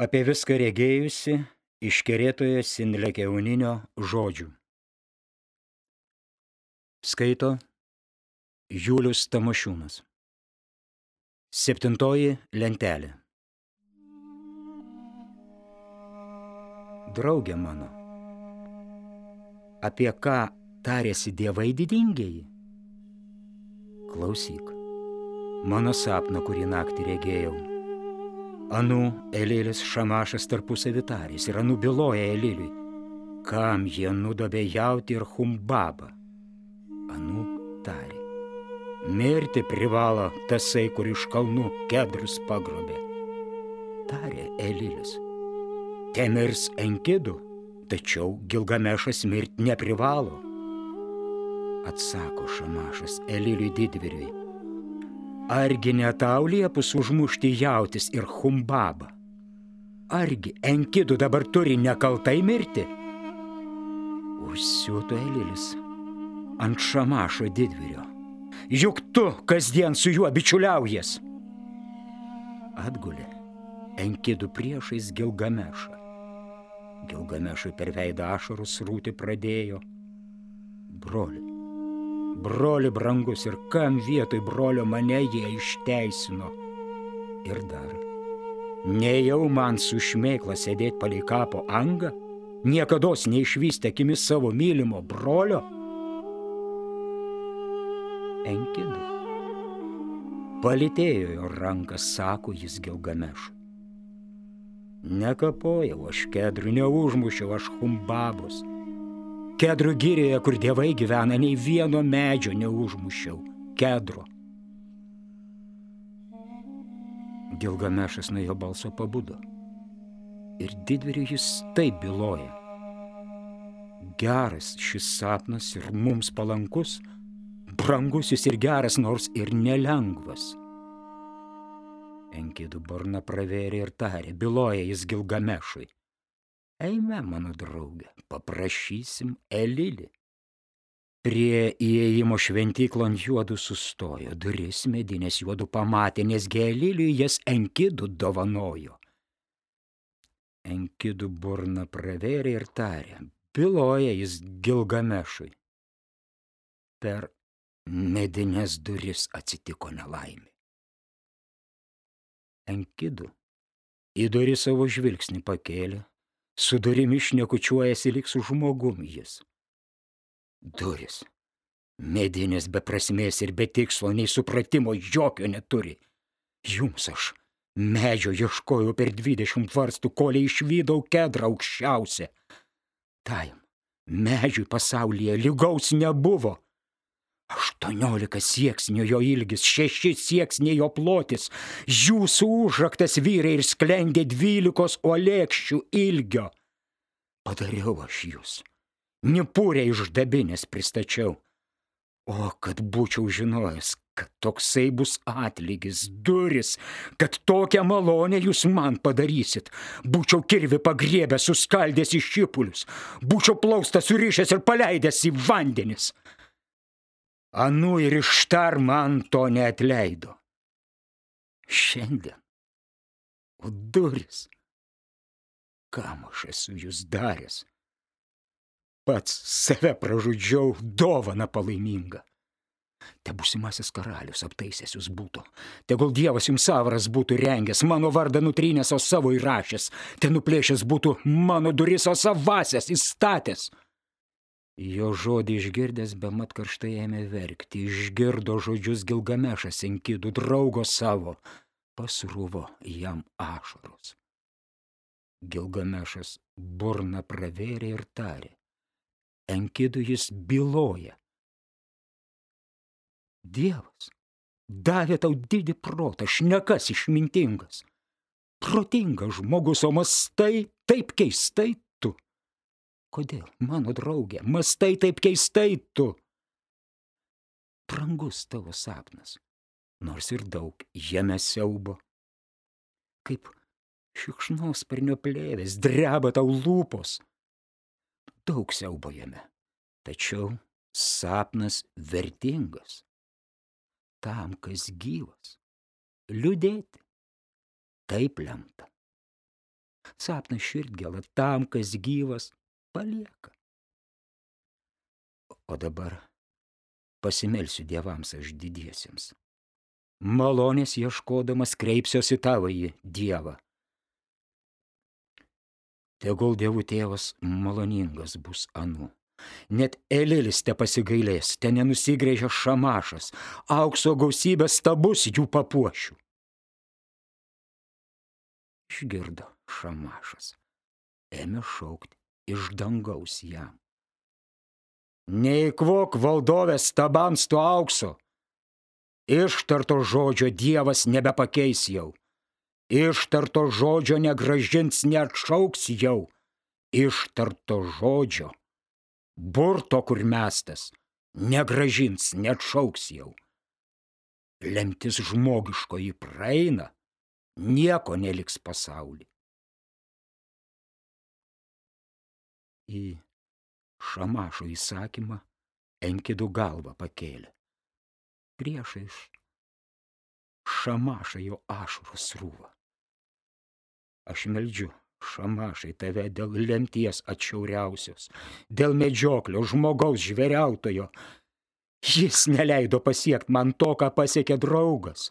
apie viską regėjusi iškerėtoje Sinlekeuninio žodžių. Skaito Julius Tamošiūnas. Septintoji lentelė. Draugė mano, apie ką tarėsi dievai didingieji? Klausyk, mano sapną, kurį naktį regėjau. Anų Elilis Šamašas tarpusavį tarės ir anų byloja Eliliui, kam jie nudobė jauti ir humbabą. Anų tarė. Mirti privalo tasai, kur iš kalnų kedrus pagrobė. Tarė Elilis. Temirs Enkidų, tačiau Gilgamešas mirti neprivalo. Atsako Šamašas Eliliui didviriui. Argi ne tau liepus užmušti jautis ir humbabą? Argi Enkidų dabar turi nekaltai mirti? Užsiūto Elilis ant Šamašo didvirio. Juk tu kasdien su juo bičiuliaujas. Atgulė Enkidų priešais Gilgamešą. Gilgamešui per veidą ašarus rūti pradėjo. Broli, broli brangus ir kam vietoj brolio mane jie išteisino. Ir dar, nejau man su šmėkla sėdėti palei kapo angą, niekada neišvystę akimis savo mylimo brolio? Enkidu. Palitėjo jo ranką, sako jis Gilgamešui. Nekapojau aš kedrų, neužmušiau aš humbabos. Kedrų gyrėje, kur dievai gyvena, nei vieno medžio neužmušiau. Kedro. Gilgamešas nuo jo balso pabudo. Ir didviriu jis taip byloja. Geras šis sapnas ir mums palankus, brangus jis ir geras, nors ir nelengvas. Enkidų burna pravėrė ir tarė, byloja jis Gilgamešui. Eime, mano draugė, paprašysim Elilį. Prie įėjimo šventyklą ant juodų sustojo, duris medinės juodų pamatė, nes Geliliui jas Enkidų dovanojo. Enkidų burna pravėrė ir tarė, byloja jis Gilgamešui. Per medinės duris atsitiko nelaimė. Enkidų į durį savo žvilgsnį pakėlė, su durimi šnekučiuojasi lyg su žmogum jis. Duris. Medinės be prasmės ir be tikslo, nei supratimo jokio neturi. Jums aš medžio ieškojau per dvidešimt varstų, koliai išvydau kedrą aukščiausią. Taim, medžiui pasaulyje lygaus nebuvo. Aštuoniolika sieksnio jo ilgis, šeši sieksniai jo plotis, jūsų užraktas vyrai ir sklendė dvylikos olėkščių ilgio. Padariau aš jūs, nipūrė iš dabinės pristačiau. O kad būčiau žinojęs, kad toksai bus atlygis, duris, kad tokią malonę jūs man padarysit, būčiau kirvi pagriebę, suskaldęs į šipulius, būčiau plaustą surišęs ir paleidęs į vandenis. Anu ir ištar man to neatleido. Šiandien. O duris. Kam aš esu jūs daręs? Pats save pražudžiau dovana palaimingą. Te būsimasis karalius aptaisęs jūs būtų. Tegul Dievas jums savaras būtų rengęs, mano vardą nutrynęs, o savo įrašęs. Te nuplėšęs būtų mano duris, o savasias įstatęs. Jo žodį išgirdęs be mat karštai ėmė verkti, išgirdo žodžius Gilgamešas Enkidų draugo savo, pasrūvo jam ašaros. Gilgamešas burna pravėrė ir tarė, Enkidų jis byloja. Dievas davė tau didį protą, šnekas išmintingas. Protingas žmogus, o mastai taip keistai Kodėl, mano draugė, mastai taip keistai tu? Brangus tavo sapnas, nors ir daug jame siaubo. Kaip šikšnos parnio plėvės dreba tau lūpos. Daug siaubo jame, tačiau sapnas vertingas. Tam, kas gyvas, liūdėti. Taip lemta. sapną širdgėlą tam, kas gyvas, palieka. O dabar pasimelsiu dievams aš didiesiems. Malonės ieškodamas kreipsiuosi tavąjį dievą. Tegul dievų tėvas maloningas bus anu. Net Elilis te pasigailės, ten nenusigrėžia šamašas, aukso gausybės stabus jų papuošių. Išgirdo šamašas, ėmė šaukti iš dangaus jam. Neįkvok valdovės stabams to aukso. Ištarto žodžio Dievas nebepakeis jau. Ištarto žodžio negražins, neatšauks jau. Ištarto žodžio. Burto, kur mestas, negražins, neatšauks jau. Lemtis žmogiškoji praeina, nieko neliks pasaulį. Į šamašo įsakymą Enkidų galvą pakėlė. Priešais šamašą jo ašaros rūva. Aš meldžiu, šamašai tave dėl lemties atšiauriausios, dėl medžioklio žmogaus žveriautojo. Jis neleido pasiekti man to, ką pasiekė draugas.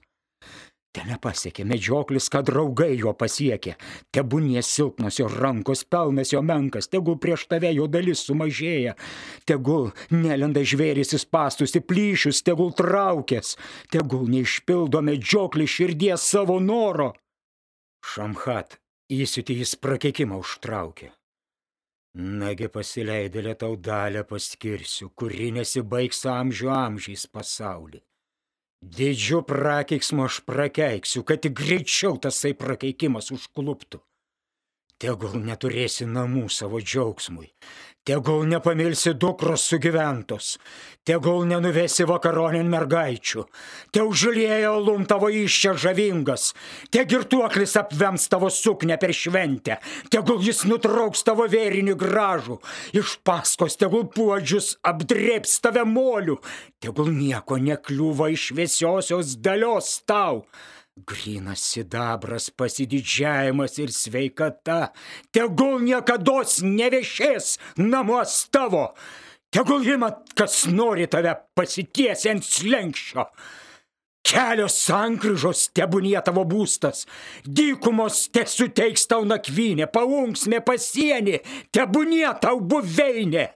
Te nepasiekė medžioklis, kad draugai jo pasiekė. Tebūnie silpnos jo rankos, pelnas jo menkas, tegul prieš tave jo dalis sumažėja. Tegul nelenda žvėris į pastus, į plyšius, tegul traukės. Tegul neišpildo medžioklį širdies savo noro. Šamhat įsiutį jis prakeikimą užtraukė. Nagi pasileidėlė tau dalę paskirsiu, kuri nesibaigs amžių amžiais pasaulį. Didžiu prakeiksmu aš prakeiksiu, kad tik greičiau tasai prakeikimas užkluptų. Tegul neturėsi namų savo džiaugsmui, tegul nepamilsi dukros sugyventos, tegul nenuvesi vakaronin mergaičių, te užlieja lum tavo iščia žavingas, te girtuoklis apvems tavo suknę per šventę, tegul jis nutrauks tavo vėrinį gražų, iš paskos tegul puodžius apdrėps tave molių, tegul nieko nekliūva iš šviesiosios dalios tau. Grinas sidabras, pasididžiavimas ir sveikata, tegul niekada neviešės namuos tavo, tegul imat, kas nori tave pasitiesi ant slengščio. Kelios sankryžos tebūnie tavo būstas, dykumos te suteiks tau nakvynė, paunksmė pasienį, tebūnie tau buveinė.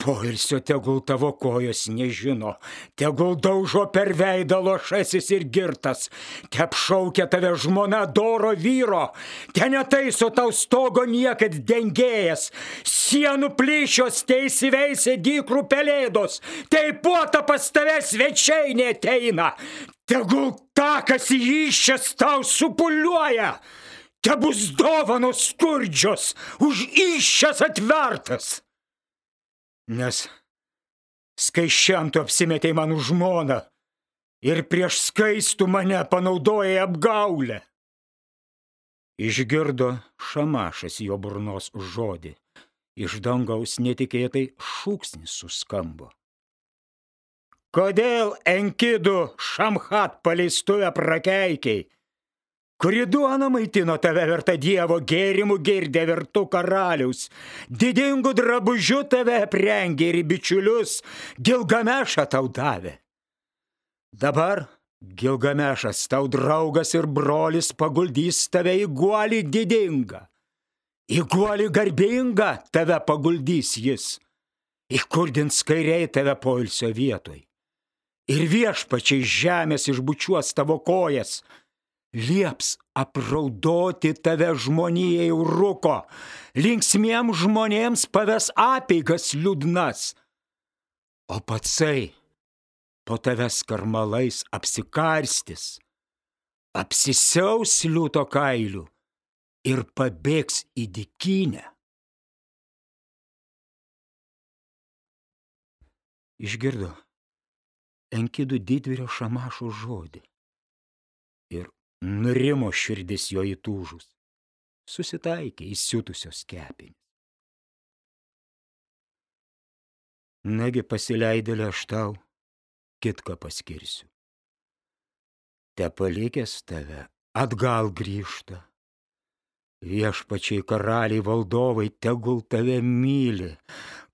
Poilsio tegul tavo kojos nežino, tegul daužo per veidą lošasis ir girtas, te apšaukia tave žmona doro vyro, te netaiso tau stogo niekad dengėjas, sienų plyšios te įsiveisė dykrų pelėdos, te į puotą pas tave svečiai neteina, tegul takas į iščias tau supuliuoja, te bus dovanos skurdžios, už iščias atvertas nes skaičiam tu apsimetėjai man už žmoną ir prieš skaistų mane panaudojai apgaulę. Išgirdo šamašas jo burnos žodį, iš dangaus netikėtai šūksnis suskambo. Kodėl enkidų šamhat paleistuvę prakeikiai? Kuri duona maitino tave verta Dievo gėrimų girdė vertų karalius, didingų drabužių tave aprengė ir bičiulius, Gilgamešą tau davė. Dabar Gilgamešas tau draugas ir brolis paguldys tave į guolį didingą. Į guolį garbingą tave paguldys jis. Įkurdins kairiai tave poilsio vietoj. Ir viešpačiai žemės išbučiuos tavo kojas, lieps apraudoti tave žmonijai rūko, linksmiem žmonėms paves apeigas liūdnas, o patsai po tavęs karmalais apsikarstis, apsisiaus liūto kailių ir pabėgs į dikinę. Išgirdo Enkidų didvyrio šamašo žodį Nurimo širdis jo įtūžus. Susitaikė įsiutusios kepinės. Nagi pasileidėlė aš tau, kitką paskirsiu. Te palikęs tave atgal grįžta. Viešpačiai karaliai valdovai tegul tave myli,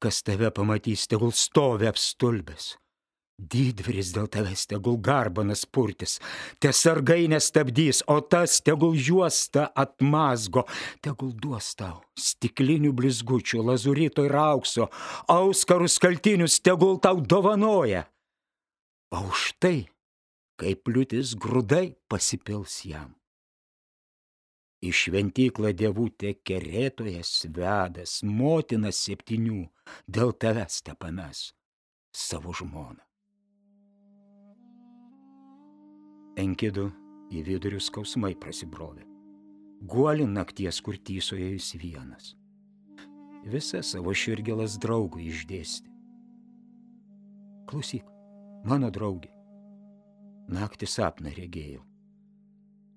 kas tave pamatys, tegul stovi apstulbęs. Didvyris dėl tavęs tegul garbanas purtis, te sargai nestabdys, o tas tegul juosta atmazgo, tegul duos tau stiklinių blizgučių, lazurito ir aukso, auskarus kaltinius tegul tau dovanoja. O už tai, kaip liūtis grūdai pasipils jam. Į šventyklą dievutė kerėtojas vedas, motinas septynių, dėl tavęs te pames savo žmoną. Enkidu į vidurius skausmai prasibrovė. Guoli nakties, kur tysoje jis vienas. Visą savo širgelas draugui išdėsti. Klausyk, mano draugė. Naktį sapną regėjau.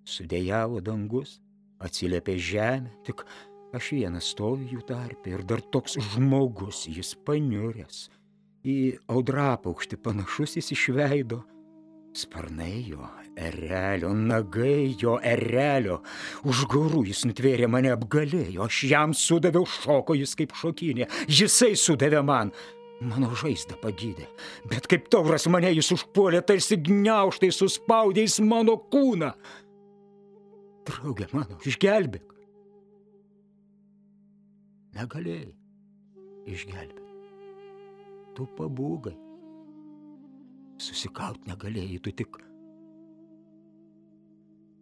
Sudėjavo dangus, atsiliepė žemė, tik aš vienas stoviu jų tarpe ir dar toks žmogus, jis paniuręs. Į audrapaukštį panašus jis išveido. Sparnai jo, erelio, nagai jo, erelio. Už gaurų jis nutvėrė mane apgalėjo, aš jam sudaviau šoko jis kaip šokinė, jisai sudavė man. Mano žaizdą pagydė, bet kaip tauras mane jis užpuolė, tarsi gniauštai suspaudė jis mano kūną. Draugė mano, išgelbėk. Negalėjai išgelbėti. Tu pabūgai. Susikaut negalėjai, tu tik.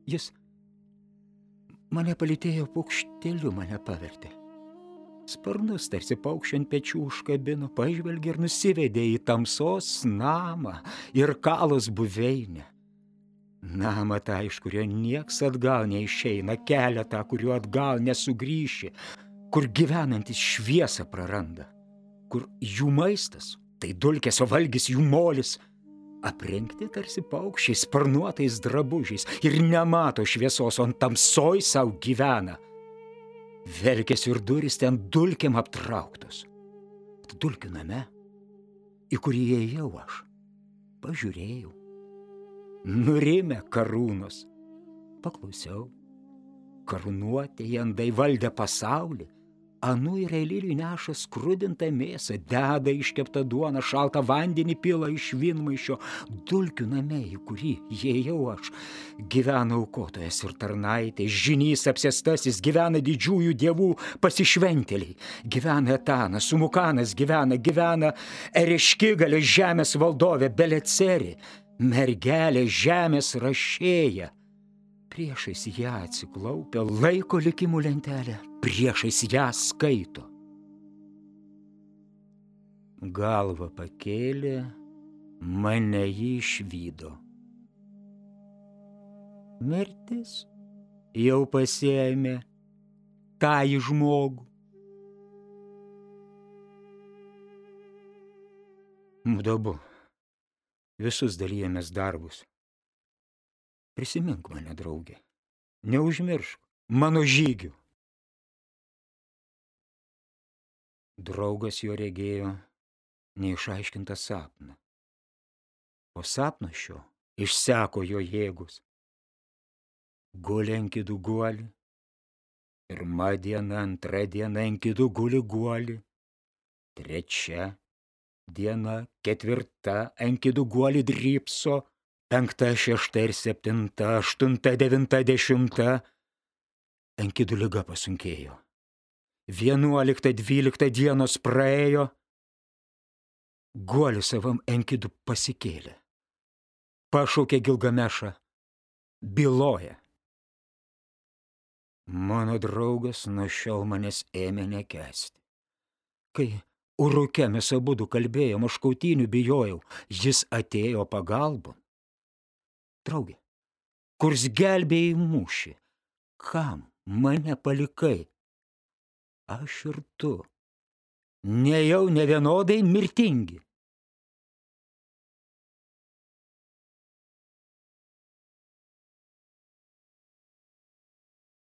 Jis mane palitėjo paukšteliu, mane pavertė. Sparnus tarsi paukščiant pečių užkabino, pažvelgė ir nusivedė į tamsos namą ir kalos buveinę. Namą tą, iš kurio nieks atgal neišeina, kelią tą, kuriuo atgal nesugrįši, kur gyvenantis šviesą praranda, kur jų maistas, tai dulkės, o valgys jų molis, aprengti tarsi paukščiai sparnuotais drabužiais ir nemato šviesos, o tamsoj savo gyvena. Velkės ir durys ten dulkiam aptrauktos. Dulkių name, į kurį įėjau aš, pažiūrėjau nurimę karūnos. Paklausiau, karūnuoti jandai valdė pasaulį, anų ir eilinių neša skrudintą mėsą, deda iškeptą duoną, šaltą vandenį pila iš vinmaišio, dulkių name, į kurį įėjau aš. Gyvena aukotojas ir tarnaitė, žinys apsėstasis, gyvena didžiųjų dievų pasišventėliai, gyvena Etanas, Sumukanas gyvena, gyvena Ereškigalė žemės valdovė, Beleceri mergelė žemės rašėja. Priešais ją atsiklaupia laiko likimų lentelę, priešais ją skaito. Galva pakėlė, mane jį išvydo. Mirtis jau pasėmė tą į žmogų. Mdabu visus dalyjamės darbus. Prisimink mane, draugė, neužmiršk mano žygių. Draugas jo regėjo neišaiškintą sapną. Po sapno šio išseko jo jėgus. Guli ant kidų guoli. Pirma diena, antra diena ant kidų guli guoli. Trečia diena, ketvirta, enkidų guolį drypso, penkta, šešta ir septinta, aštunta, devinta, dešimta. Enkidų lyga pasunkėjo. Vienuolikta, dvylikta dienos praėjo. Guolis savam enkidų pasikėlė. Pašaukė Gilgamešą. Byloja. Mano draugas nuo šiol manęs ėmė nekesti. Kai Uruke mes abudu kalbėjom, aš kautinių bijojau, jis atėjo pagalbon. Draugė, kurs gelbėjai mūšį, kam mane palikai? Aš ir tu. Nejau nevienodai mirtingi.